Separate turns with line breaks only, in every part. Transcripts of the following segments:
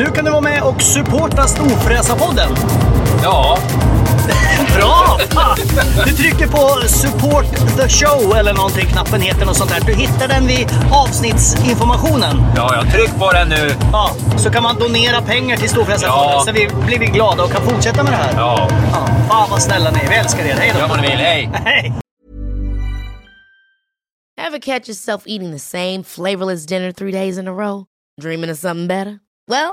Nu kan du vara med och supporta Storfräsarpodden.
Ja,
Bra! Fan! Du trycker på support the show eller någonting, knappen heter något sånt där. Du hittar den vid avsnittsinformationen.
ja, jag tryck på den nu.
Ja, så kan man donera pengar till Storfräsarfonden
Ja.
så vi blir vi glada och kan fortsätta med det här.
Ja,
Ja, fan vad snälla ni är. Vi älskar er. Hej då!
gör vad ni vill. Hej!
Hej!
Ever catch yourself eating the same flavorless dinner three days in a row? Dreaming of something better? Well,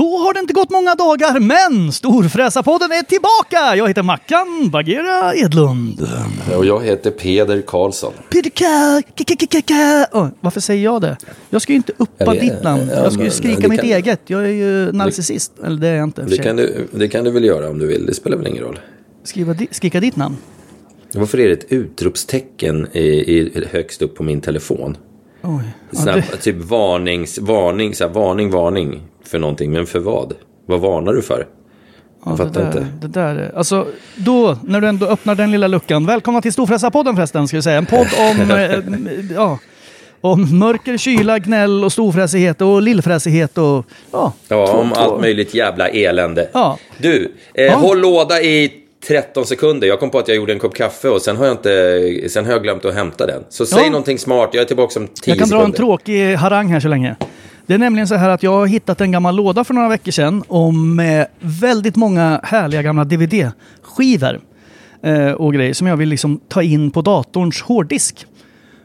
Då har det inte gått många dagar, men Storfräsarpodden är tillbaka! Jag heter Mackan Bagheera Edlund.
Och jag heter Peder Karlsson.
Kikikikika. Åh, Varför säger jag det? Jag ska ju inte uppa ditt namn.
ja,
Jag ska ju skrika mitt
kan-
eget. Jag är ju narcissist. Eller det är jag inte.
Det kan, du, det kan du väl göra om du vill, det spelar väl ingen roll.
Skriva skrika ditt namn.
Varför är det ett utropstecken i, i, högst upp på min telefon?
Oj. Ja,
här,
det,
Typ varnings, varning, så här, varning, varning för någonting. Men för vad? Vad varnar du för?
ja,
Jag
det,
fattar
där,
inte.
det där. är- Alltså, då, när du ändå öppnar den lilla luckan. Välkomna till Storfräsarpodden förresten, ska vi säga. En podd om, eh, ja, om mörker, kyla, gnäll och storfräsighet och lillfräsighet och ja.
Ja, om allt möjligt jävla elände.
Ja.
Du, eh,
Ja.
håll låda i 13 sekunder. Jag kom på att jag gjorde en kopp kaffe och sen har jag, inte, sen har jag glömt att hämta den. Så säg
Ja.
någonting smart, jag är tillbaka om 10
Jag kan
sekunder.
dra en tråkig harang här så länge. Det är nämligen så här att jag har hittat en gammal låda för några veckor sedan om med väldigt många härliga gamla DVD-skivor eh, och grejer som jag vill liksom ta in på datorns hårddisk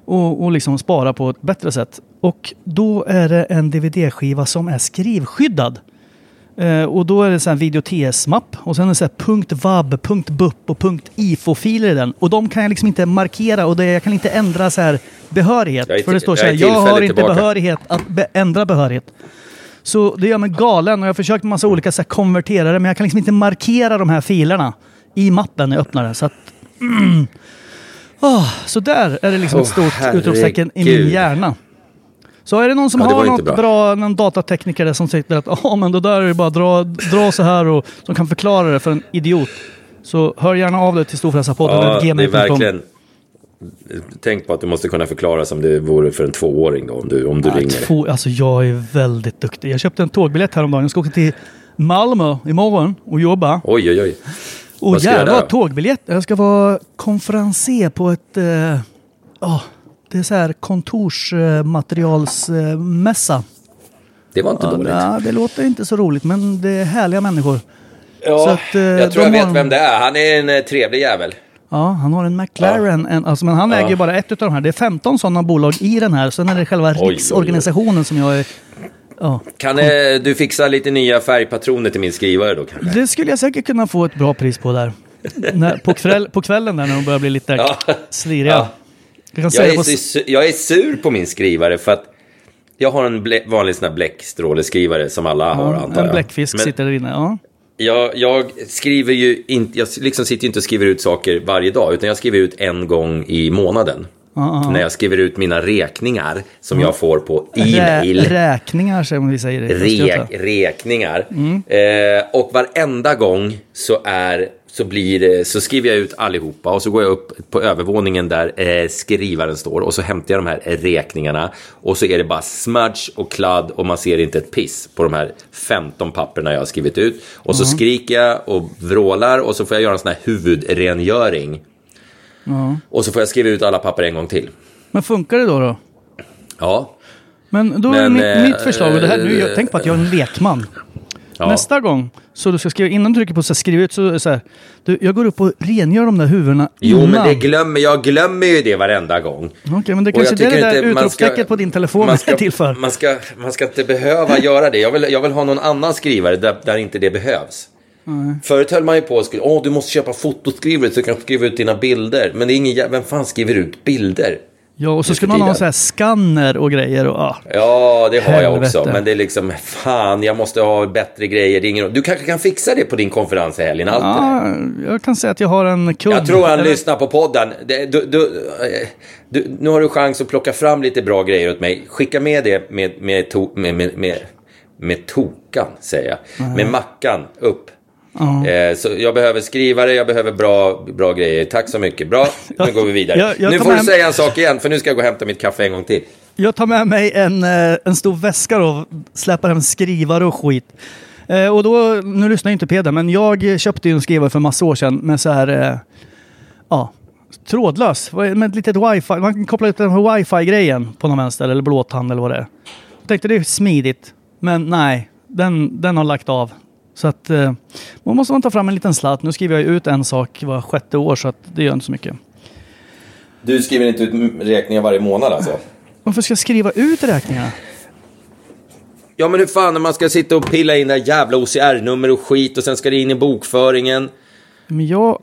och, och liksom spara på ett bättre sätt. Och då är det en DVD-skiva som är skrivskyddad. Eh, och då är det så här video TS-mapp och sen är det så här .vab, .bup och .ifo-filer i den. Och de kan jag liksom inte markera och det, jag kan inte ändra så här behörighet.
Jag är
För det
till-
står så
jag
här,
är
jag har inte
tillbaka."
behörighet att be ändra behörighet. Så det gör mig galen och jag har försökt med massa olika så här, konverterare men jag kan liksom inte markera de här filerna i mappen när jag öppnar den. Så att... Mm. Ah, så där är det liksom ett
Åh,
stort
herregud.
utropstecken i min hjärna. Så är det någon som
Ja,
har något bra.
bra.
någon datatekniker som säger att ja men det där är bara dra, dra så här och som kan förklara det för en idiot. Så hör gärna av dig till Storfräsarpodden.
Ja, det är verkligen... Tänk på att du måste kunna förklara som det vore för en tvååring då, om du, om du
Ja,
ringer.
två, alltså jag är väldigt duktig. Jag köpte en tågbiljett häromdagen. Jag ska åka till Malmö imorgon och jobba.
Oj, oj, oj.
Och jävlar tågbiljett. Jag ska vara konferenser på ett... eh, Ja, det är så här kontorsmaterialsmässa.
Det var inte
Ja,
dåligt.
ja, det låter inte så roligt men det är härliga människor.
Ja,
Så att, eh,
jag tror jag
har-
vet vem det är. Han är en eh, trevlig jävel.
Ja, han har en McLaren. En, alltså, men han
Ja.
äger ju bara ett av de här. Det är 15 sådana bolag i den här. Sen är det själva
oj, oj.
riksorganisationen som jag är... Ja.
Kan eh, du fixa lite nya färgpatroner till min skrivare då kanske?
Det skulle jag säkert kunna få ett bra pris på där. när, på, kväll, på kvällen där när de börjar bli lite
Ja.
sliriga.
Ja.
Jag
Jag är, så, jag är sur på min skrivare för att jag har en ble, vanlig sån här bläckstråleskrivare som alla har
ja,
antar
en
jag.
bläckfisk
Men
sitter där inne. Ja.
jag, jag skriver ju inte, jag liksom sitter ju inte och skriver ut saker varje dag utan jag skriver ut en gång i månaden.
Ja,
När jag skriver ut mina räkningar som
Mm.
jag får på
Rä,
e-mail.
räkningar som vi säger Östergötland.
räkningar.
Mm.
Eh, och varenda gång så, är, så, blir så skriver jag ut allihopa och så går jag upp på övervåningen där eh, skrivaren står och så hämtar jag de här räkningarna och så är det bara smudge och kladd och man ser inte ett piss på de här 15 papperna jag har skrivit ut. Och så skriker jag och vrålar och så får jag göra en sån här huvudrengöring. Och så får jag skriva ut alla papper en gång till.
Men funkar det då? då?
Ja.
Men då är
Men,
mitt,
eh,
mitt förslag, och det här, nu, jag,
eh,
tänk på att jag är en lekman.
Ja.
Nästa gång, så du ska skriva, innan du trycker på så här, skriv ut, så så här, du, jag går upp och rengör de där huvudena
Jo,
innan.
men det glömmer, jag glömmer ju det varenda gång.
Okej, men det kanske det är det där
inte ska-
utropstecket på din telefon
man ska,
till för.
Man ska, man ska inte behöva göra det. Jag vill, jag vill ha någon annan skrivare där, där inte det behövs. Förut höll man ju på skulle, åh du måste köpa fotoskrivare så du kan skriva ut dina bilder. Men det är ingen, vem fan skriver ut bilder?
Ja, och så ska man ha här skanner och grejer. Och, ah.
Ja, det har jag
Helvete.
också. Men det är liksom, fan, jag måste ha bättre grejer. Ingen, du kanske kan fixa det på din konferens i helgen, allt.
Ja, jag kan säga att jag har en kund.
Jag tror han
Eller-
lyssnar på podden. Du, du, du, nu har du chans att plocka fram lite bra grejer åt mig. Skicka med det med, med, to, med, med, med, med tokan, säger jag. Med mackan upp. Eh, så jag behöver skrivare, jag behöver bra, bra grejer. Tack så mycket. Bra, nu går vi vidare.
Jag- jag
nu får du
med-
säga en sak igen, för nu ska jag gå och hämta mitt kaffe en gång till.
Jag tar med mig en, eh, en stor väska då, släpar hem skrivare och skit. Eh, och då, nu lyssnar inte Peder, men jag köpte ju en skrivare för massa år sedan med så här, eh, ja, trådlös. Med ett litet wifi. Man kan koppla ut den här wifi-grejen på någon vänster eller blåtand eller vad det är. Jag tänkte det är smidigt, men nej, den, den har lagt av. Så att eh, man måste man ta fram en liten sladd. Nu skriver jag ut en sak var sjätte år så att det gör inte så mycket.
Du skriver inte ut räkningar varje månad alltså?
Varför ska jag skriva ut räkningarna?
Ja, men hur fan när man ska sitta och pilla in där jävla OCR-nummer och skit och sen ska det in i bokföringen.
Men jag...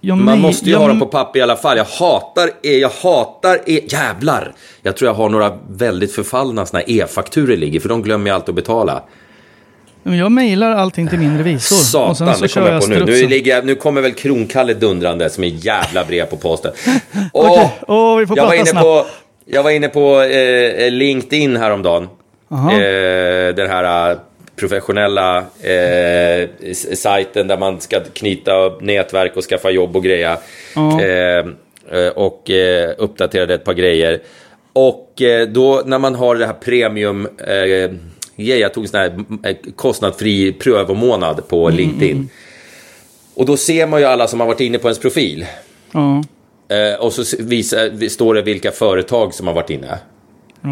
jag
Man
nej,
måste ju
jag,
ha dem på papper i alla fall. Jag hatar e, jag hatar e, jävlar. Jag tror jag har några väldigt förfallna såna e-fakturer ligger, för de glömmer jag alltid att betala.
Jag mejlar allting till min revisor. och sen
Satan,
så
det kommer jag på nu. Nu, ligger nu kommer väl Kronkalle dundrande som är jävla brev på posten. Åh,
Okej, åh, vi får
jag, var inne
snabbt.
på, jag var inne på eh, LinkedIn häromdagen.
Aha.
Eh, den här eh, professionella eh, sajten där man ska knyta upp nätverk och skaffa jobb och greja.
Ja.
Eh, eh, och eh, uppdaterade ett par grejer. Och eh, då när man har det här premium jag tog en sån här eh, kostnadsfri prövomånad på
Mm,
LinkedIn. Och då ser man ju alla som har varit inne på ens profil.
Ja,
Eh, och så visar, står det vilka företag som har varit inne.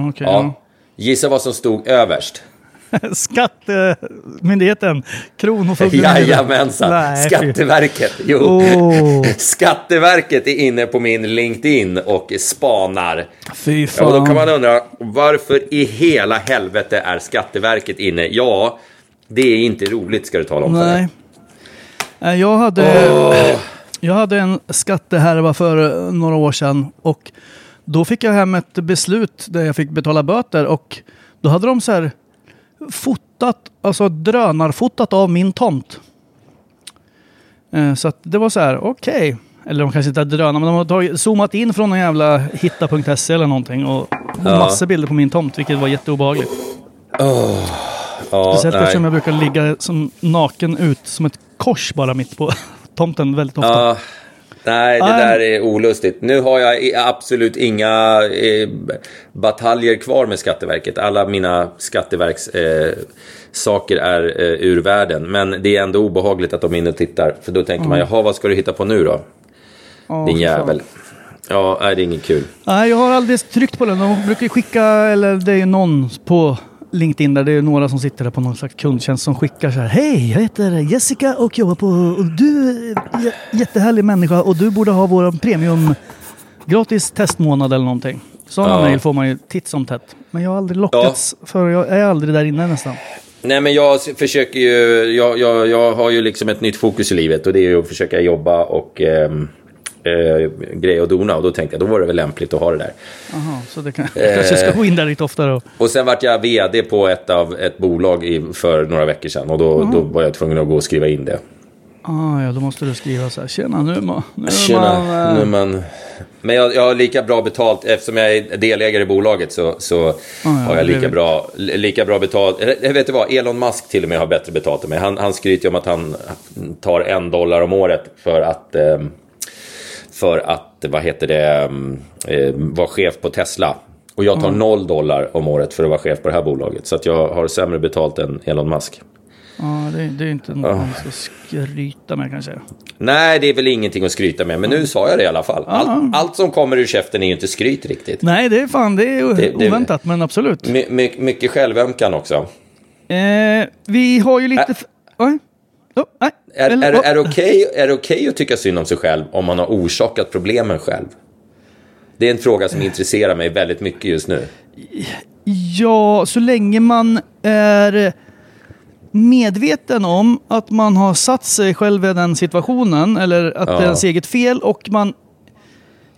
okej.
Ja. Gissa vad som stod överst?
Skattemyndigheten. Kronofogdemyndigheten.
Jajamensan,
Nej.
Skatteverket. Jo.
Åh.
Skatteverket är inne på min LinkedIn och spanar.
Fy
Ja,
fan.
och då kan man undra, varför i hela helvete är Skatteverket inne? Ja, det är inte roligt ska du tala om
Nej. Jag hade, jag hade en skattehärva för några år sedan och då fick jag hem ett beslut där jag fick betala böter och då hade de så här fotat, alltså drönarfotat av min tomt. Eh, Så att det var så här, okej. Eller de kanske inte hade drönat, men de har tagit, zoomat in från någon jävla hitta.se eller någonting och
Ja.
massor bilder på min tomt, vilket var jätteobehagligt.
Ja,
Speciellt
nej.
eftersom jag brukar ligga som naken ut som ett kors bara mitt på tomten väldigt ofta.
Ja, nej, det
Nej.
där är olustigt. Nu har jag absolut inga eh, bataljer kvar med Skatteverket. Alla mina Skatteverks eh, saker är eh, ur världen. Men det är ändå obehagligt att de är inne och tittar. För då tänker man, jaha, vad ska du hitta på nu då?
Ja,
Din jävel. Ja, nej, det är inget kul.
Nej, jag har aldrig tryckt på den. De brukar skicka, eller det är någon på LinkedIn där det är några som sitter där på någon slags kundtjänst som skickar så här. Hej, jag heter Jessica och jobbar på... Och du är j- jättehärlig människa och du borde ha vår premium gratis testmånad eller någonting. Sådana
Ja.
mejl får man ju titt som tätt. Men jag har aldrig lockats för jag är aldrig där inne nästan.
Nej, men jag försöker ju, jag, jag, jag har ju liksom ett nytt fokus i livet och det är ju att försöka jobba och ehm, eh, greja och dona. Och då tänkte jag, då var det väl lämpligt att ha det där.
Jaha, så det kan, jag kanske ska gå in där lite oftare. då.
Och sen vart jag vd på ett av ett bolag i, för några veckor sedan och då, då var jag tvungen att gå och skriva in det.
Ah, ja, då måste du skriva så här. Tjena, nu, man, nu,
Tjena,
man, eh,
nu är man, Men jag, jag har lika bra betalt, eftersom jag är delägare i bolaget så, så har jag lika bra, lika bra betalt. Eller, Jag vet du vad, Elon Musk till och med har bättre betalt än mig. Han, han skryter om att han tar en dollar om året för att, eh, för att vad heter det, eh, vara chef på Tesla. Och jag tar noll dollar om året för att vara chef på det här bolaget. Så att jag har sämre betalt än Elon Musk.
Ja, det, det är inte något man ska skryta med kanske.
Nej, det är väl ingenting att skryta med, men nu sa jag det i alla fall. Allt, allt som kommer ur käften är ju inte skryt riktigt.
Nej, det är fan, det är
Det- det-
oväntat, men absolut.
My, my, mycket självömkan också.
Eh, vi har ju lite...
Ä-
f- Oj. Oh, nej.
Är,
Eller-
är, är det okej är det okej att tycka synd om sig själv om man har orsakat problemen själv? Det är en fråga som intresserar mig väldigt mycket just nu.
Ja, så länge man är medveten om att man har satt sig själv i den situationen eller att det är
Ja.
ens eget fel och man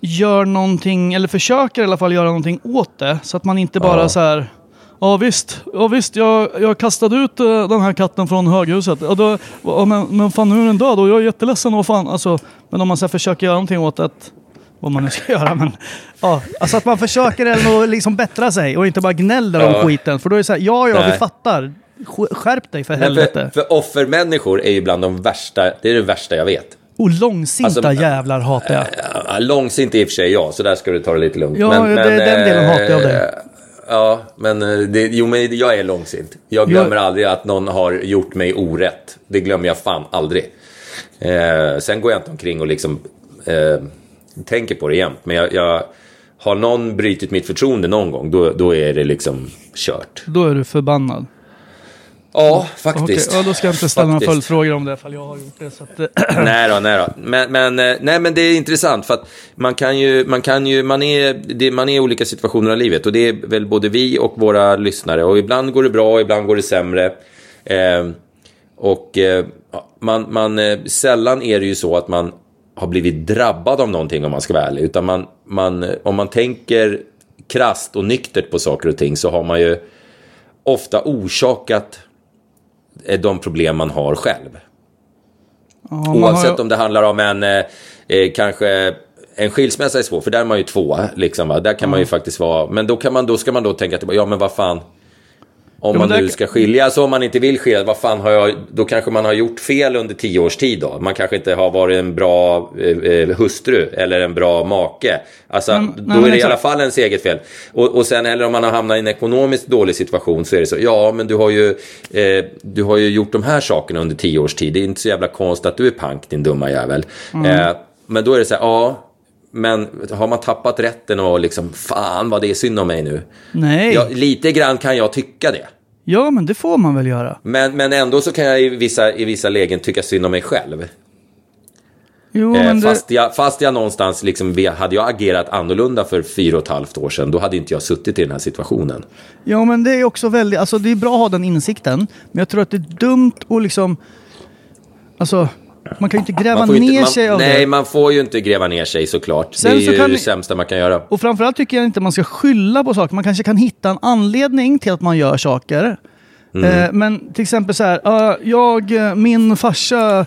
gör någonting, eller försöker i alla fall göra någonting åt det. Så att man inte bara
Ja.
så här Ja visst, ja, visst jag, jag kastade ut eh, den här katten från höghuset. Ja, då, ja, men, men fan nu är den död och jag är jätteledsen. Och fan, alltså, men om man så försöker göra någonting åt det, vad man nu ska göra. Men, ja, alltså att man försöker ändå liksom bättra sig och inte bara gnäller om
Ja.
skiten. För då är det så här, ja ja vi
Nej.
fattar. Sk- Skärp dig för
Men
helvete.
för, för offermänniskor är ju bland de värsta, det är det värsta jag vet.
Och långsinta
Alltså,
jävlar hatar jag.
Ja, Långsint i och för sig, ja, så där ska du ta det lite lugnt.
Ja, det- den delen hatar jag av dig.
eh, Ja, men, eh, det, jo, men jag är långsint. Jag glömmer aldrig att någon har gjort mig orätt. Det glömmer jag fan aldrig. Eh, sen går jag inte omkring och liksom eh, tänker på det jämt. Men jag, jag, har någon brutit mitt förtroende någon gång, då, då är det liksom kört.
Då är du förbannad.
Ja,
Okej,
faktiskt.
ja, då ska jag inte ställa några följdfrågor om det ifall jag har gjort det. Så att, eh,
nej då, nej då. Men, men, eh, nej, men det är intressant för att man kan ju, man kan ju, man är, det, man är i olika situationer i livet och det är väl både vi och våra lyssnare och ibland går det bra och ibland går det sämre. Eh, och eh, ja, man, man, eh, sällan är det ju så att man har blivit drabbad av någonting om man ska vara ärlig, utan man, man, om man tänker krast och nyktert på saker och ting så har man ju ofta orsakat de problem man har själv.
ja, har
Oavsett
ju-
om det handlar om en, eh, eh, kanske en skilsmässa är svår, för där är man ju två, liksom, va? där kan man ju faktiskt vara, men då, kan man, då ska man då tänka att, ja men vad fan, om man nu ska skiljas, om man inte vill skiljas, vad fan har jag, då kanske man har gjort fel under tio års tid då. Man kanske inte har varit en bra eh, eh, hustru eller en bra make. Alltså,
Men-
då
nej,
är det i alla fall ens eget fel. Och, och sen, eller om man har hamnat i en ekonomiskt dålig situation så är det så, ja men du har ju, eh, du har ju gjort de här sakerna under tio års tid. Det är inte så jävla konstigt att du är pank din dumma jävel. Eh, men då är det så här, ja, men har man tappat rätten och liksom, fan vad det är synd om mig nu.
Nej,
Ja,
ja.
lite grann kan jag tycka det.
men det får man väl göra.
Men, men ändå så kan jag i vissa, i vissa lägen tycka synd om mig själv.
Jo,
Eh,
det,
fast, jag, fast jag någonstans, liksom, hade jag agerat annorlunda för fyra och ett halvt år sedan, då hade inte jag suttit i den här situationen.
ja, men det är också väldigt... Alltså det är bra att ha den insikten. Men jag tror att det är dumt att liksom... Alltså, man kan ju inte gräva ner
inte, man,
sig av
nej,
det.
man får ju inte gräva ner sig såklart.
Sen
det är
så
ju det
ni-
sämsta man kan göra.
Och framförallt tycker jag inte man ska skylla på saker. Man kanske kan hitta en anledning till att man gör saker.
Mm.
Eh, men till exempel så här, jag, eh, min farsa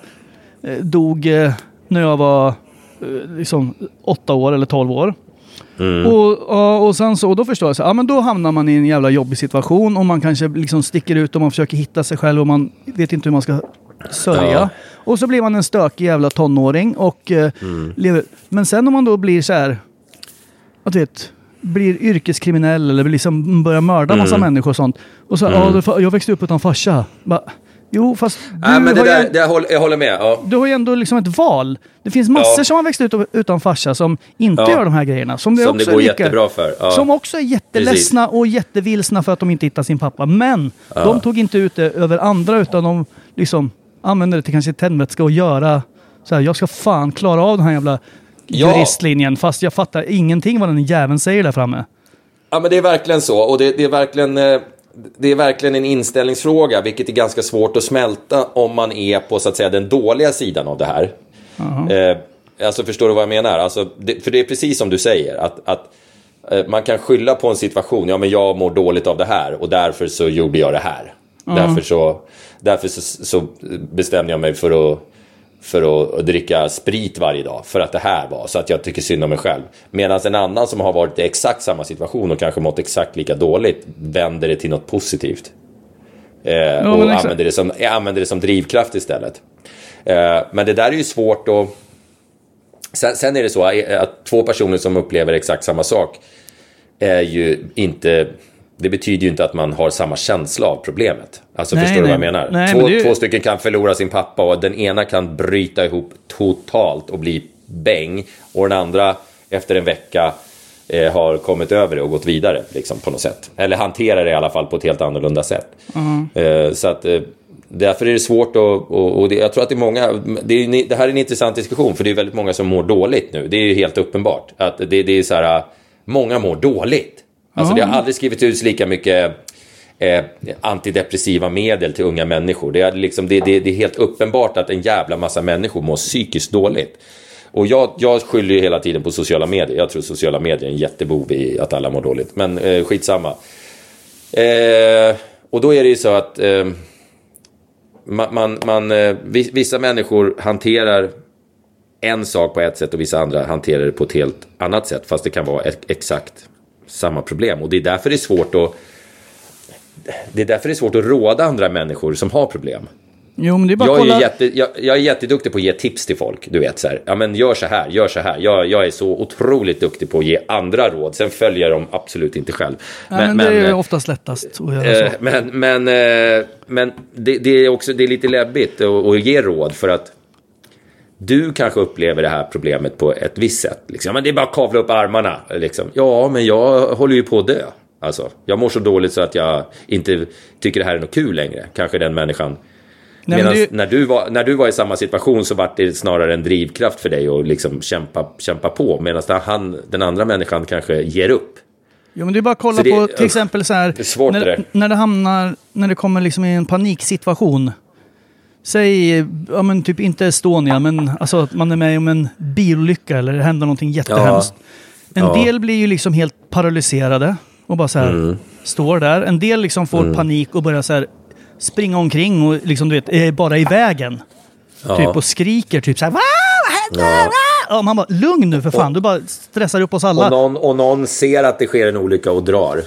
eh, dog eh, när jag var liksom åtta år eller tolv år.
Mm.
Och, och sen så, och då förstår jag, så, ja, men då hamnar man i en jävla jobbig situation och man kanske liksom sticker ut och man försöker hitta sig själv och man vet inte hur man ska sörja.
Ja.
Och så blir man en stökig jävla tonåring och eh,
Mm.
lever. Men sen om man då blir så här, att vet, blir yrkeskriminell eller liksom börjar mörda massa
Mm.
människor och sånt. Och så, ja, det- jag växte upp utan farsa. Bara, jo, fast du,
Nej, men det
har ju,
där, det jag, håller, jag håller med. Ja.
du har ju ändå liksom ett val. Det finns massor
Ja.
som har växt ut utan farsa som inte
Ja.
gör de här grejerna. Som det,
Som det
också
går
är lika,
jättebra för. Ja.
Som också är jätteledsna och jättevilsna för att de inte hittar sin pappa. Men de tog inte ut det över andra utan de liksom använde det till kanske tändvätska och göra så här, jag ska fan klara av den här jävla
Ja.
juristlinjen fast jag fattar ingenting vad den jäveln säger där framme.
Ja, men det är verkligen så. Och det, det, är verkligen, eh, det är verkligen en inställningsfråga, vilket är ganska svårt att smälta om man är på så att säga, den dåliga sidan av det här. Eh, alltså, förstår du vad jag menar? Alltså, det, för det är precis som du säger, att, att eh, man kan skylla på en situation. Ja, men jag mår dåligt av det här och därför så gjorde jag det här. Därför, så, därför så, så bestämde jag mig för att för att, att dricka sprit varje dag för att det här var så att jag tycker synd om mig själv. Medan en annan som har varit i exakt samma situation och kanske mått exakt lika dåligt vänder det till något positivt. Eh,
men
och
exakt.
använder det, som, använder det som drivkraft istället. Eh, men det där är ju svårt att... Sen, sen är det så att två personer som upplever exakt samma sak är ju inte... Det betyder ju inte att man har samma känsla av problemet. Alltså
Nej,
förstår du vad jag
nej.
menar?
Nej,
två,
men ju-
två stycken kan förlora sin pappa och den ena kan bryta ihop totalt och bli bäng. Och den andra efter en vecka eh, har kommit över det och gått vidare liksom, på något sätt. Eller hanterar det i alla fall på ett helt annorlunda sätt. Eh, så att eh, därför är det svårt att, och, och det, jag tror att det är många, det, är, det här är en intressant diskussion för det är väldigt många som mår dåligt nu. Det är ju helt uppenbart. Att det, det är så här, många mår dåligt. Alltså det har aldrig skrivits ut lika mycket eh, antidepressiva medel till unga människor. Det är, liksom, det, det, det är helt uppenbart att en jävla massa människor mår psykiskt dåligt. Och jag, jag skyller ju hela tiden på sociala medier. Jag tror sociala medier är en jättebov i att alla mår dåligt. Men eh, skitsamma. Eh, och då är det ju så att eh, man, man, man, eh, vi- vissa människor hanterar en sak på ett sätt och vissa andra hanterar det på ett helt annat sätt. Fast det kan vara exakt samma problem. Och det är därför det är svårt att det är därför det är svårt att råda andra människor som har problem.
Jo, men det är bara
Jag är,
kolla.
jätte, jag, jag är jätteduktig på att ge tips till folk. Du vet så här, ja men gör så här, gör så här. Jag, jag är så otroligt duktig på att ge andra råd. Sen följer jag dem absolut inte själv.
Nej, men, det är ju
eh,
oftast lättast att göra så.
Eh, men men, eh, men det, det är också det är lite läbbigt att, att ge råd för att du kanske upplever det här problemet på ett visst sätt. Liksom. Men det är bara att kavla upp armarna. Liksom. Ja, men jag håller ju på att dö. Alltså, jag mår så dåligt så att jag inte tycker det här är något kul längre. Kanske den människan.
Nej, men
Medan
ju-
när, du var, när du var i samma situation så var det snarare en drivkraft för dig att liksom kämpa, kämpa på. Medan han, den andra människan kanske ger upp.
Jo, men det är bara att kolla
det-
på till exempel så här.
det
när,
det
när det hamnar, när det kommer liksom i en paniksituation. Säg, ja men typ inte Estonia, men alltså att man är med om en bilolycka eller det händer någonting jättehemskt. En
Ja.
del blir ju liksom helt paralyserade och bara så här
Mm.
står där. En del liksom får panik och börjar så här springa omkring och liksom du vet, är bara i vägen.
Ja.
Typ och skriker typ så här. "Va? Vad händer?
Ja.
Va?" Ja, man bara, lugn nu för fan, du bara stressar upp oss alla.
Och någon, och någon ser att det sker en olycka och drar.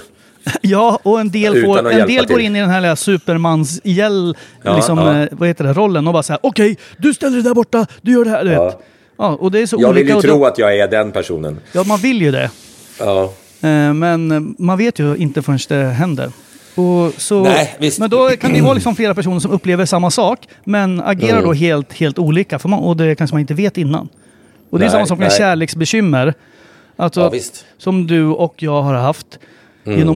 Ja, och en del,
Utan
får, en del går in i den här supermans
Ja,
liksom,
ja.
eh, vad heter det, rollen och bara säga okej, du ställer dig där borta, du gör det här. Du
Ja.
vet. Ja, och det är så
Jag vill
olika.
ju
och
tro
då,
att jag är den personen.
Ja, man vill ju det.
Ja.
Eh, men eh, man vet ju inte förrän det händer. Och så,
Nej.
Men då kan det vara liksom flera personer som upplever samma sak, men agerar
Mm.
då helt, helt olika. För man, och det kanske man inte vet innan. Och det är
Nej,
samma sak med
nej.
kärleksbekymmer. Alltså,
Ja, visst.
som du och jag har haft.
Mm.
Genom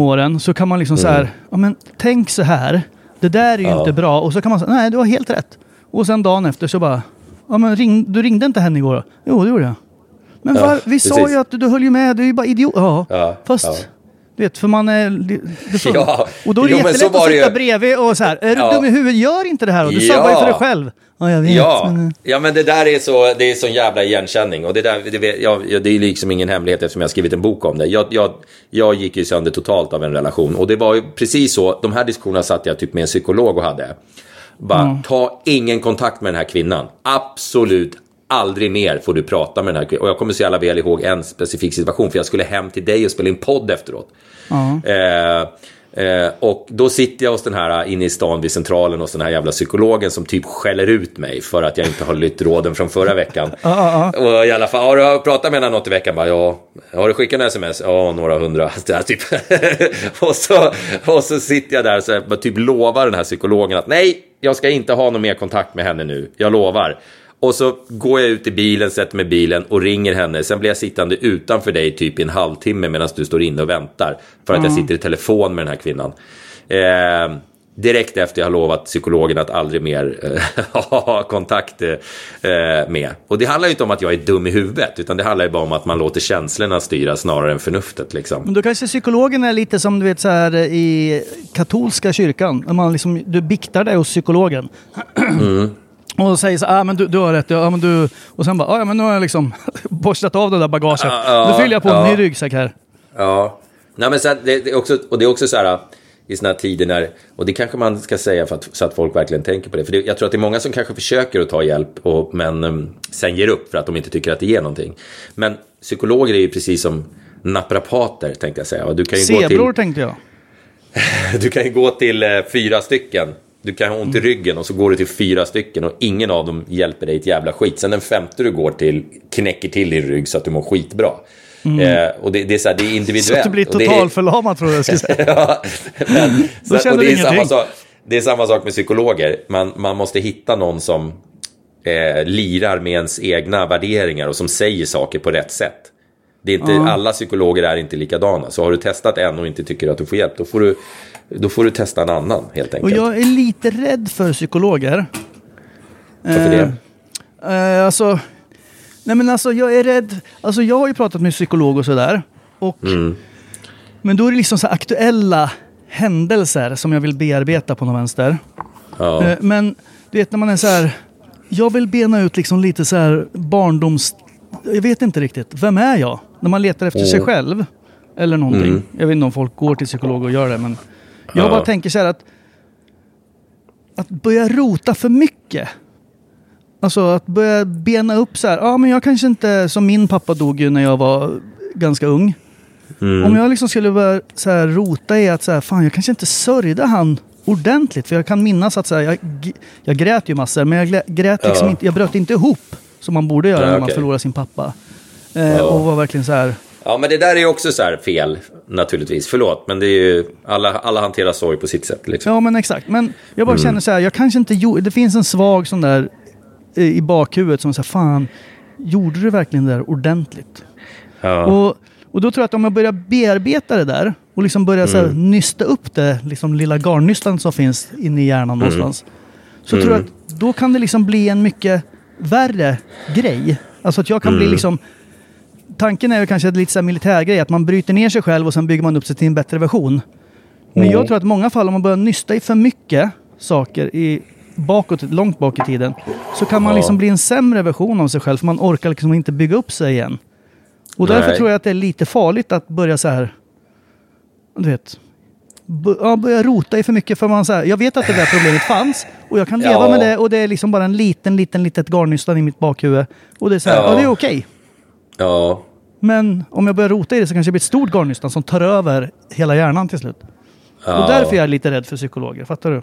Åren så kan man liksom så här, ja men tänk så här, det där är ju
Ja.
inte bra. Och så kan man säga, nej du har helt rätt. Och sen dagen efter så bara, ja men ring, du ringde inte henne igår då? Jo det gjorde jag. Men
Ja,
var, vi sa
precis.
ju att du, du höll ju med, du är ju bara idiot. Ja,
Ja,
fast. Du vet, för man är... Det, så,
Ja,
och då är det
jo,
jättelätt att sitta
ju.
bredvid och så här, är du
Ja.
dum i huvudet? Gör inte det här. Och du
Ja.
sabbar ju för dig själv. Ja, jag vet.
Ja,
Men,
ja, men det där är så, det är sån jävla igenkänning. Och det, där, det, vet- jag- det är liksom ingen hemlighet eftersom jag har skrivit en bok om det. Jag, jag, jag gick ju sönder totalt av en relation. Och det var ju precis så, de här diskussionerna satt jag typ med en psykolog och hade. Bara, ta ingen kontakt med den här kvinnan. Absolut aldrig mer får du prata med den här kvinnan. Och jag kommer så jävla väl ihåg en specifik situation. För jag skulle hem till dig och spela in podd efteråt. Eh, eh, och då sitter jag hos den här inne i stan vid centralen hos den här jävla psykologen som typ skäller ut mig för att jag inte har lytt råden från förra veckan. Och i alla fall, har du pratat med henne något i veckan? Bara, ja. Har du skickat en sms? Ja, några hundra. Här, typ. och, så, och så sitter jag där och så typ lovar den här psykologen att nej, jag ska inte ha någon mer kontakt med henne nu. Jag lovar. Och så går jag ut i bilen, sätter mig i bilen och ringer henne. Sen blir jag sittande utanför dig typ i en halvtimme medan du står inne och väntar. För att jag sitter i telefon med den här kvinnan. Eh, direkt efter jag har lovat psykologen att aldrig mer eh, ha kontakt eh, med. Och det handlar ju inte om att jag är dum i huvudet. Utan det handlar ju bara om att man låter känslorna styra snarare än förnuftet. Liksom.
Men då kanske psykologen är lite som du vet så här i katolska kyrkan. Man liksom, du biktar dig hos psykologen.
Mm.
Och säger så ah, men du, du har rätt. Ja, men du... Och sen bara, ah, ja, men nu har jag liksom borstat av det där bagaget.
Ja,
nu fyller jag på
ja.
en ny ryggsäck här.
Ja, Nej, men sen, det, det är också, och det är också så här i såna här tider när, och det kanske man ska säga för att, så att folk verkligen tänker på det. För det, jag tror att det är många som kanske försöker att ta hjälp, och, men um, sen ger upp för att de inte tycker att det ger någonting. Men psykologer är ju precis som naprapater, tänkte jag säga. Och du kan ju gå
Zebror
till,
tänkte jag.
du kan ju gå till eh, fyra stycken. Du kan ha ont i ryggen och så går du till fyra stycken och ingen av dem hjälper dig ett jävla skit. Sen den femte du går till knäcker till din rygg så att du mår skitbra. Eh, och det, det, är så här, det är individuellt.
Så att du blir totalförlamad tror jag jag skulle säga.
ja, men, så,
känner du ingenting.
sak, det är samma sak med psykologer. Man, man måste hitta någon som eh, lirar med ens egna värderingar och som säger saker på rätt sätt. Det är inte, Alla psykologer är inte likadana. Så har du testat en och inte tycker att du får hjälp, då får du, då får du testa en annan helt
Och
enkelt.
jag är lite rädd för psykologer.
Varför det?
Eh, alltså, nej men alltså jag är rädd. Alltså jag har ju pratat med psykolog och sådär. Och,
Mm.
Men då är det liksom så här aktuella händelser som jag vill bearbeta på något vänster.
Ja.
Eh, men du vet när man är så här. Jag vill bena ut liksom lite så här barndoms... Jag vet inte riktigt. Vem är jag? När man letar efter sig själv. Eller någonting. Jag vet inte om folk går till psykolog och gör det. Men jag
Ja.
bara tänker så här att... Att börja rota för mycket. Alltså att börja bena upp så här. Ja men jag kanske inte... Som min pappa dog ju när jag var ganska ung. Om jag liksom skulle börja så här rota i att så här, fan jag kanske inte sörjde han ordentligt. För jag kan minnas att så här, jag, jag grät ju massor men jag grät liksom
Ja.
inte, jag bröt inte ihop. Som man borde göra
Nej,
när man förlorar sin pappa. Eh, Och var verkligen så här.
ja, men det där är ju också så här fel, naturligtvis. Förlåt, men det är ju, alla, alla hanterar sorg på sitt sätt. Liksom.
Ja men exakt. Men jag
Mm.
bara känner så här, jag kanske inte gjorde, det finns en svag sån där eh, i bakhuvudet som säger fan, gjorde du verkligen det där ordentligt?
Ja.
Och, och då tror jag att om jag börjar bearbeta det där och liksom börjar så här,
Mm.
nysta upp det liksom lilla garnnystan som finns inne i hjärnan
Mm.
någonstans. Så tror jag att då kan det liksom bli en mycket värre grej. Alltså att jag kan
Mm.
bli liksom... Tanken är ju kanske lite så här militärgrej, att man bryter ner sig själv och sen bygger man upp sig till en bättre version. Men
Mm.
jag tror att i många fall om man börjar nysta i för mycket saker i, bakåt, långt bak i tiden, så kan man
Ja.
liksom bli en sämre version av sig själv, för man orkar liksom inte bygga upp sig igen. Och därför
Nej.
tror jag att det är lite farligt att börja så här, du vet, ja, börja rota i för mycket. För man så här, jag vet att det där problemet fanns och jag kan leva
Ja.
med det och det är liksom bara en liten, liten, litet garnnystan i mitt bakhuvud. Och det är så här, ja,
Ja.
det är okej.
Ja.
Men om jag börjar rota i det så kanske det blir ett stort garnnystan som tar över hela hjärnan till slut.
ja.
Och därför är jag lite rädd för psykologer, fattar du?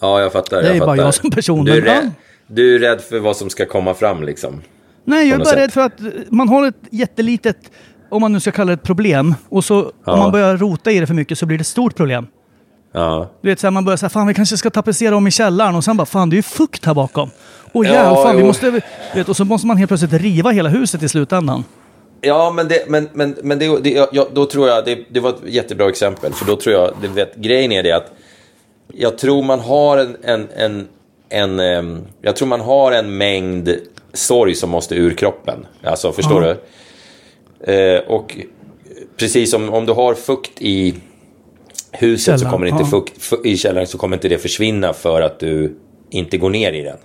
Ja, jag fattar.
Det är
jag
bara
fattar.
jag som person,
Du är, rädd, du är rädd för vad som ska komma fram liksom.
Nej, jag är bara
sätt.
rädd för att man har ett jättelitet, om man nu ska kalla det ett problem, och så
Ja.
om man börjar rota i det för mycket så blir det ett stort problem.
Ja.
Du vet, så här, man börjar säga fan vi kanske ska tapetsera om i källaren och sen bara fan det är ju fukt här bakom. Och
Ja,
jävlar, vi
jo.
måste... Vet, och så måste man helt plötsligt riva hela huset i slutändan.
Ja, men, det, men, men, men det, det, ja, då tror jag, det, det var ett jättebra exempel. För då tror jag, det, vet, grejen är det att jag tror man har en, en, en, en ehm, jag tror man har en mängd sorg som måste ur kroppen. Alltså, förstår du? Eh, och precis som om du har fukt i huset så
Källaren,
kommer inte
ja.
fukt fu- i källaren så kommer inte det försvinna för att du inte går ner i den.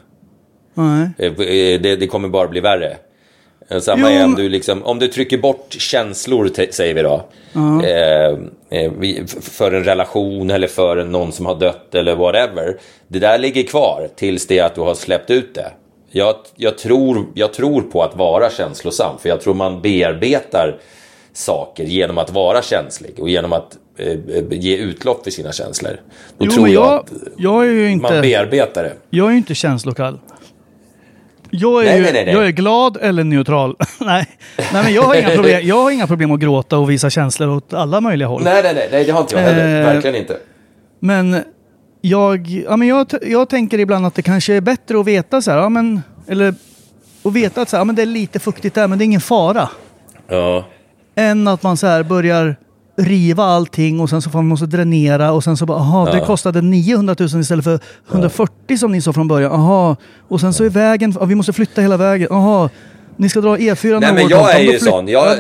Nej.
Eh, eh, Det, det kommer bara bli värre. Eh, Samma
Jo,
är om du, liksom, om du trycker bort känslor, säger vi då. Eh, eh, vi- för en relation eller för någon som har dött eller whatever. Det där ligger kvar tills det att du har släppt ut det. Jag, jag, tror, jag tror på att vara känslosam, för jag tror man bearbetar saker genom att vara känslig och genom att eh, ge utlopp för sina känslor. Då
Jo,
tror jag,
jag,
att
jag är ju
man
inte,
bearbetar det.
jag är ju inte känslokall. Jag är,
Nej,
ju,
nej, nej,
jag är glad eller neutral. nej. nej, men jag har, inga problem. jag har inga problem att gråta och visa känslor åt alla möjliga håll.
Nej, nej, nej, det har inte jag heller.
Eh,
Verkligen inte.
Men jag, ja, men jag, jag tänker ibland att det kanske är bättre att veta så här, ja, men, eller att veta att så här, ja, men det är lite fuktigt där, men det är ingen fara.
Ja.
Än att man så här börjar riva allting och sen så får man måste dränera och sen så bara, aha, det kostade 900 000 istället för 140 som ni sa från början. Aha, och sen så är vägen, ja, vi måste flytta hela vägen. Aha, ni ska dra E4
Nej men jag är ju sån. Jag,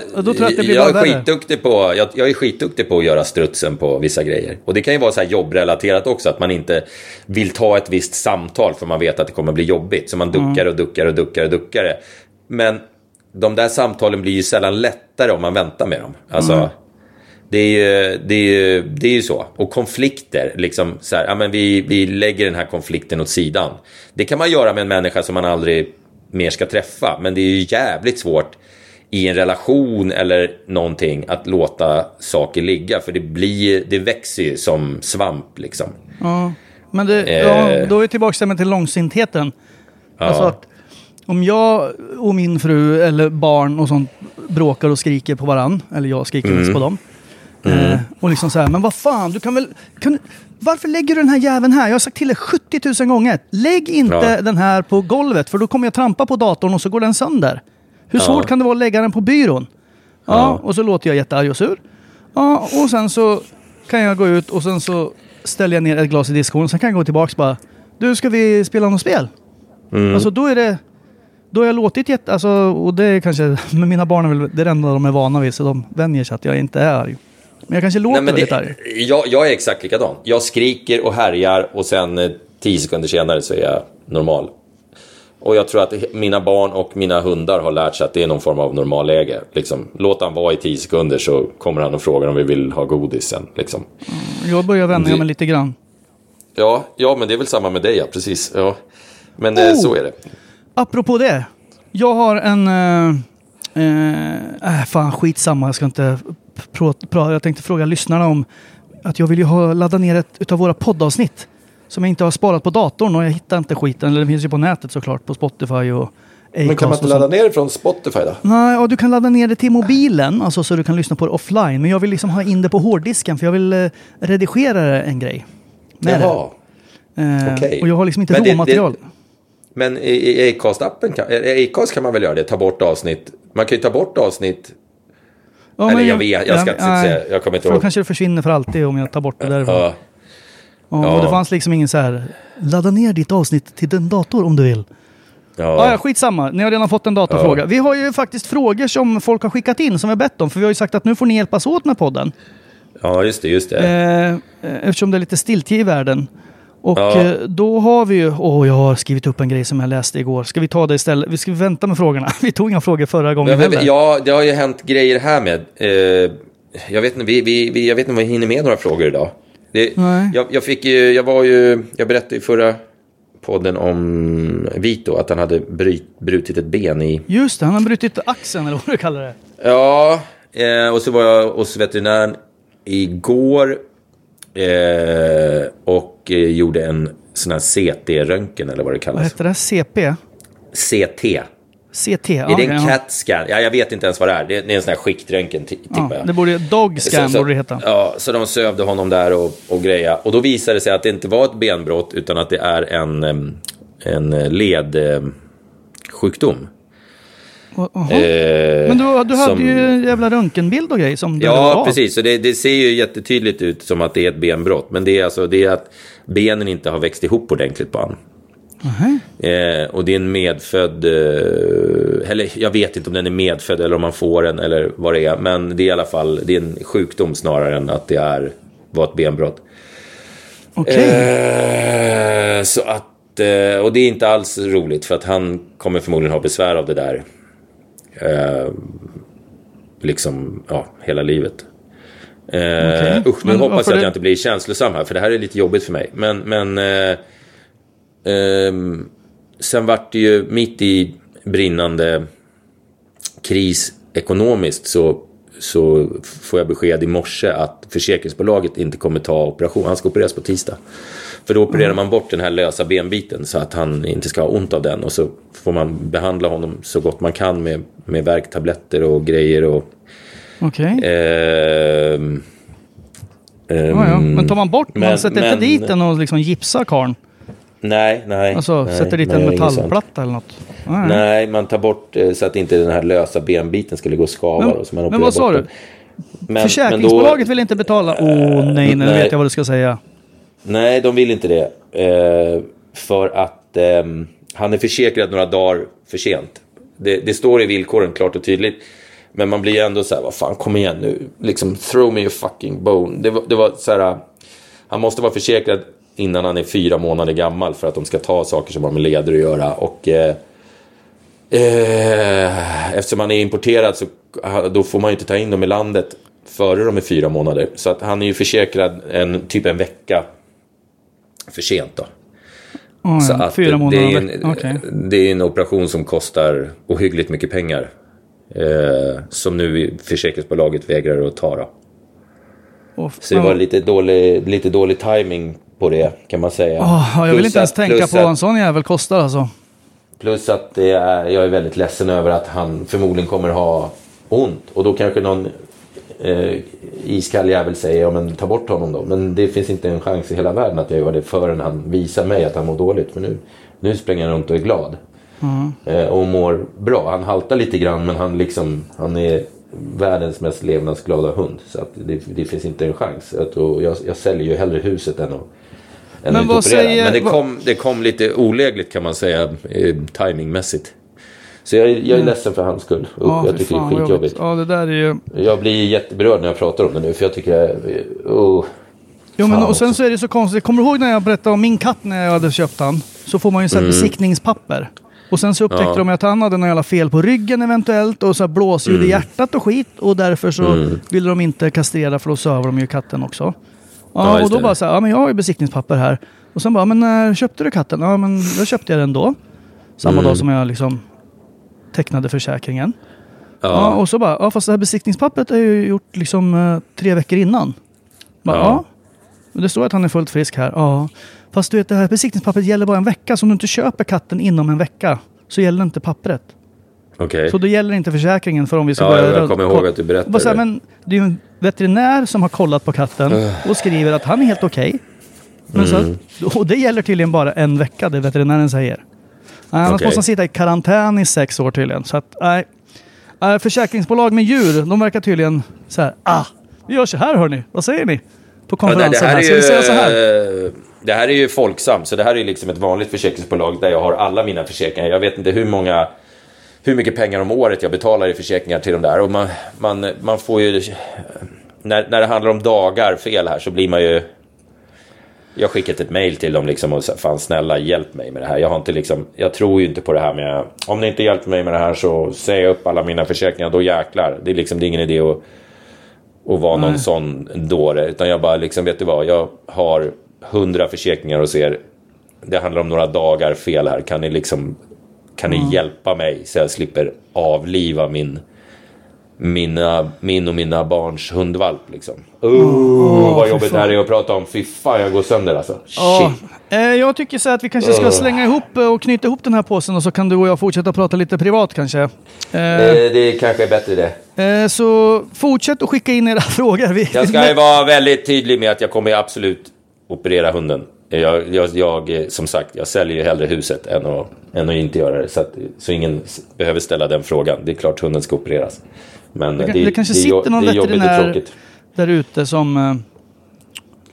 är skitduktig på, jag, jag är skitduktig på att göra strutsen på vissa grejer. Och det kan ju vara så här jobbrelaterat också, att man inte vill ta ett visst samtal för man vet att det kommer bli jobbigt. Så man duckar och duckar och duckar och duckar. Men de där samtalen blir ju sällan lättare om man väntar med dem. Alltså, det, är ju, det, är ju, det är ju så. Och konflikter, liksom så här, ja, men vi, vi lägger den här konflikten åt sidan. Det kan man göra med en människa som man aldrig mer ska träffa. Men det är ju jävligt svårt i en relation eller någonting att låta saker ligga. För det, blir, det växer ju som svamp liksom.
Ja, men det,
Eh.
ja, då är vi tillbaka till långsintheten. Alltså att om jag och min fru eller barn och sånt bråkar och skriker på varann, eller jag skriker mest på dem. Eh, och liksom så här, men vad fan, du kan väl... Kan, varför lägger du den här jäveln här? Jag har sagt till dig 70 000 gånger. Lägg inte
Ja.
den här på golvet för då kommer jag trampa på datorn och så går den sönder. Hur svårt kan det vara att lägga den på byrån? Ja, och så låter jag jättearg och sur. Ja, och sen så kan jag gå ut och sen så ställer jag ner ett glas i diskon. Sen kan jag gå tillbaka och bara, du ska vi spela något spel? Alltså då är det, då har jag låtit jätte, alltså, och det är kanske, men mina barn är väl det enda de är vana vid så de vänjer sig att jag inte är arg. Men jag kanske låter
Nej, det,
arg.
jag, jag är exakt likadan. Jag skriker och härjar och sen eh, tio sekunder senare så är jag normal. Och jag tror att mina barn och mina hundar har lärt sig att det är någon form av normalläge. Liksom, låt han vara i tio sekunder så kommer han och frågar om vi vill ha godis sen. Liksom.
Jag börjar vänja
Det-
mig lite grann.
Ja, ja, men det är väl samma med dig, ja. Precis. Ja. Men eh,
Oh!
så är det.
Apropå det. Jag har en... Eh, äh, fan, skitsamma. Jag ska inte jag tänkte fråga lyssnarna om att jag vill ju ha laddat ner ett utav våra poddavsnitt. Som jag inte har sparat på datorn och jag hittar inte skiten. Eller det finns ju på nätet såklart. På Spotify och Acast och sånt.
ner det från Spotify då?
Nej, ja, du kan ladda ner det till mobilen. Alltså så du kan lyssna på det offline. Men jag vill liksom ha in det på hårddisken. För jag vill eh, redigera en grej. Med
Jaha.
det. Eh,
okej.
Och jag har liksom inte
Men
råmaterial.
det- Men i, i Acast-appen kan, Acast kan man väl göra det? Ta bort avsnitt. Man kan ju ta bort avsnitt.
Ja,
Eller jag vet, jag ska inte
nej,
säga, jag kommer inte
För då
ihåg.
kanske det försvinner för alltid om jag tar bort det därifrån.
Ja,
Ja,
Ja.
Och det fanns liksom ingen så här, ladda ner ditt avsnitt till den dator om du vill. Ja, ja
ja.
skitsamma. Ni har redan fått en datorfråga. Vi har ju faktiskt frågor som folk har skickat in som vi har bett om. För vi har ju sagt att nu får ni hjälpas åt med podden.
ja, just det. Just det.
Eh, eh, eftersom det är lite stiltje i världen. Och
Ja.
eh, då har vi ju, åh jag har skrivit upp en grej som jag läste igår. Ska vi ta det istället? Vi ska vänta med frågorna. Vi tog inga frågor förra gången
Ja, men, ja, det har ju hänt grejer här med. Eh, jag, vet inte, vi, vi, jag vet inte om vi hinner med några frågor idag. Det,
Nej.
jag, jag, fick ju, jag var ju, jag berättade i förra podden om Vito att han hade bryt, brutit ett ben i...
Just det, han har brutit axeln eller vad du kallar det.
Ja, eh, och så var jag hos veterinären igår eh, och eh, gjorde en sån här CT-röntgen eller vad det
Vad
kallas.
heter det? CP?
CT.
CT?
Är det en
okej, ja.
CAT-scan? Ja, jag vet inte ens vad det är. Det är, det är en sån här skiktröntgen, ti- tippar
Ja,
jag.
det borde, dog scan
Så- så-
borde det heta.
Ja, så de sövde honom där och, och greja. Och då visade det sig att det inte var ett benbrott utan att det är en, en ledsjukdom. Eh,
Men du, du hade
som-
ju en jävla röntgenbild och grej som du
Ja, precis. Så det, det ser ju jättetydligt ut som att det är ett benbrott. Men det är alltså det är att benen inte har växt ihop ordentligt på honom. Eh, och det är en medfödd, eh, eller jag vet inte om den är medfödd eller om man får den eller vad det är. Men det är i alla fall det är en sjukdom snarare än att det är, var ett benbrott.
Okej.
Eh, så att, eh, och det är inte alls roligt för att han kommer förmodligen ha besvär av det där. Eh, liksom, ja, hela livet. Eh,
Okej.
Usch, nu
Men
hoppas jag att
det-
jag inte blir känslosam här, för det här är lite jobbigt för mig. Men, men eh, ehm, sen vart det ju mitt i brinnande kris ekonomiskt så, så får jag besked i morse att försäkringsbolaget inte kommer ta operation. Han ska opereras på tisdag. För då opererar man bort den här lösa benbiten så att han inte ska ha ont av den. Och så får man behandla honom så gott man kan med, med värktabletter och grejer. Och,
Okej.
ehm,
Ja, ja.
ehm,
Men tar man bort, man
men-
sätter
men-
inte dit den och liksom gipsar karln?
Nej, nej.
Alltså
nej,
sätter dit
nej,
en metallplatta eller något? Nej.
Nej, man tar bort eh, så att inte den här lösa benbiten skulle gå och skava.
Men-
och så man
men vad sa du?
Men,
Försäkringsbolaget
men då,
vill inte betala? Åh oh, nej, nu
nej.
vet jag vad du ska säga.
Nej, de vill inte det. Eh, för att ehm, han är försäkrad några dagar för sent. Det, det står i villkoren klart och tydligt. Men man blir ändå så här, vad fan, kom igen nu. Liksom, throw me a fucking bone. Det var, det var så här, han måste vara försäkrad innan han är fyra månader gammal för att de ska ta saker som har med leder att göra. Och eh, eh, eftersom han är importerad så då får man ju inte ta in dem i landet före de är fyra månader. Så att han är ju försäkrad en, typ en vecka för sent då.
Oh,
Så att
Fyra
det,
månader.
det, är en,
Okej.
det är en operation som kostar ohyggligt mycket pengar. Eh, som nu försäkringsbolaget vägrar att ta. Då.
Åh,
Så det var lite dålig, lite dålig timing på det kan man säga.
Ja, jag vill
Plus
inte ens
att-
tänka på vad en
att-
sån jävel kostar alltså.
Plus att det är, jag är väldigt ledsen över att han förmodligen kommer ha ont. Och då kanske någon eh, iskall jävel säger ja men ta bort honom då. Men det finns inte en chans i hela världen att jag gör det förrän han visar mig att han mår dåligt. Men nu, nu springer han runt och är glad. Eh, och mår bra. Han haltar lite grann men han, liksom, han är världens mest levnadsglada hund. Så att det, det finns inte en chans. Tror, jag, jag säljer ju hellre huset än att
Men vad säger-
Men det kom, det kom lite olägligt kan man säga eh, timingmässigt. Så jag, jag är ledsen för hans skull.
Mm. Ja,
jag tycker det
fan,
är
vad
skitjobbigt.
jobbigt. Ja, det där är ju...
Jag blir jätteberörd när jag pratar om det nu. För jag tycker det är... Oh.
Jo, men och sen så är det så konstigt. Kommer du ihåg när jag berättade om min katt när jag hade köpt han? Så får man ju så
Mm.
besiktningspapper. Och sen så upptäckte
Ja.
de att han hade något jävla fel på ryggen eventuellt och så här blåsljud
Mm.
i hjärtat och skit. Och därför så ville de inte kastrera för då söver de ju katten också.
Ja,
och då bara så här, ja men jag har ju besiktningspapper här. Och sen bara, men när köpte du katten? Ja men då köpte jag den då. Samma
Mm.
dag som jag liksom tecknade försäkringen. Ja.
Ja.
och så bara, ja fast det här besiktningspappret är ju gjort liksom eh, tre veckor innan. Bara,
Ja.
ja. Det står att han är fullt frisk här. Ja. Fast du vet, det här besiktningspappret gäller bara en vecka. Så om du inte köper katten inom en vecka så gäller inte pappret.
Okej.
Så då gäller inte försäkringen för om vi ska
Ja,
börja...
jag kommer ihåg att du berättade
så här,
det.
Men det är ju en veterinär som har kollat på katten och skriver att han är helt okej. Men
Mm.
så, och det gäller tydligen bara en vecka, det veterinären säger. Annars
Okej.
måste han sitta i karantän i sex år tydligen. Så att, nej. Försäkringsbolag med djur, de verkar tydligen så här, ah, vi gör så här hörni, vad säger ni? På
Ja, det,
konferensen
här
här,
ju,
vi säga så här?
eh, det här är ju Folksam, så det här är liksom ett vanligt försäkringsbolag där jag har alla mina försäkringar. Jag vet inte hur många hur mycket pengar om året jag betalar i försäkringar till de där. Och man, man, man får ju... När, när det handlar om dagar fel här så blir man ju... Jag har skickat ett mail till dem liksom och sagt, fan snälla hjälp mig med det här. Jag har inte liksom, jag tror ju inte på det här med, om ni inte hjälper mig med det här så säger jag upp alla mina försäkringar, då jäklar. Det är liksom, det är ingen idé att, att vara någon sån dåre. Utan jag bara liksom, vet du vad, jag har hundra försäkringar hos er. Det handlar om några dagar fel här. Kan ni liksom, kan ni hjälpa mig så jag slipper avliva min mina, min och mina barns hundvalp liksom. Oh, vad
fy
jobbigt det här är att prata om. Fy fan, jag går sönder alltså. Shit.
eh, jag tycker så att vi kanske ska slänga ihop eh, och knyta ihop den här påsen och så kan du och jag fortsätta prata lite privat kanske. Eh,
Det, det kanske är bättre det.
eh, så fortsätt att skicka in era frågor.
Jag ska ju vara väldigt tydlig med att jag kommer absolut operera hunden. Jag, jag, jag, eh, som sagt, jag säljer ju hellre huset än att, än att inte göra det. Så, att, så ingen behöver ställa den frågan. Det är klart hunden ska opereras. Men
det,
det,
det kanske
det,
sitter någon veterinär där ute som eh,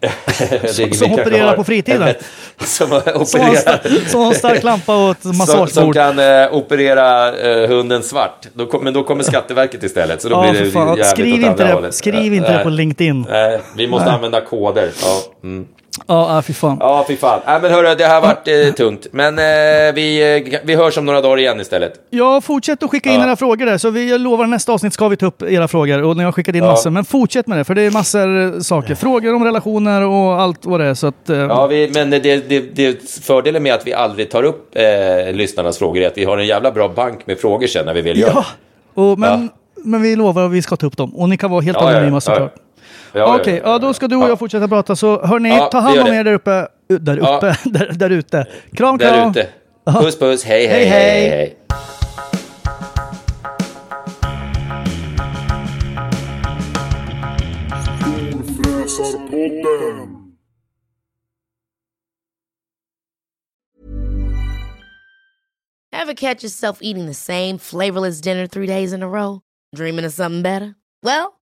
som
kanske
opererar på fritiden.
en- Som
Som har
opererar.
som har en stark lampa och ett
Som, som
massagebord.
kan eh, operera eh, hunden svart. Då kom, men då kommer Skatteverket istället. Så då
Ja,
blir det
fan. Skriv inte, det,
hållet.
skriv
Eh,
inte det
nej.
på LinkedIn.
Nej, vi måste använda koder. Ja, mm.
Ja, ja, fy fan.
ja fy fan. Nej, men hörru, det har varit eh, tungt. Men eh, vi, eh, vi hörs om några dagar igen istället.
Ja, fortsätt att skicka in era frågor där. Så vi lovar nästa avsnitt ska vi ta upp era frågor. Och ni har skickat in massor. Men fortsätt med det, för det är massor eh, saker. Frågor om relationer och allt vad det är. Så att, eh,
Ja, vi, men det, det, det fördelen med att vi aldrig tar upp eh, lyssnarnas frågor är att vi har en jävla bra bank med frågor sen när vi vill göra
ja. Och, men, men vi lovar att vi ska ta upp dem. Och ni kan vara helt
ja,
anonyma
ja,
såklart.
Ja, ja,
Okej,
ja,
ja, då ska du och
ja.
jag fortsätta prata. Så hörni,
Ja,
ta
vi
hand
gör
om
det.
er där uppe. Där
Ja.
uppe, där, där ute. Kram, kram.
Där ute. Puss, puss. Hej, hej,
Hej,
hej.
hej.
hej, hej.
Ever catch yourself eating the same flavorless dinner three days in a row? Dreaming of something better? Well,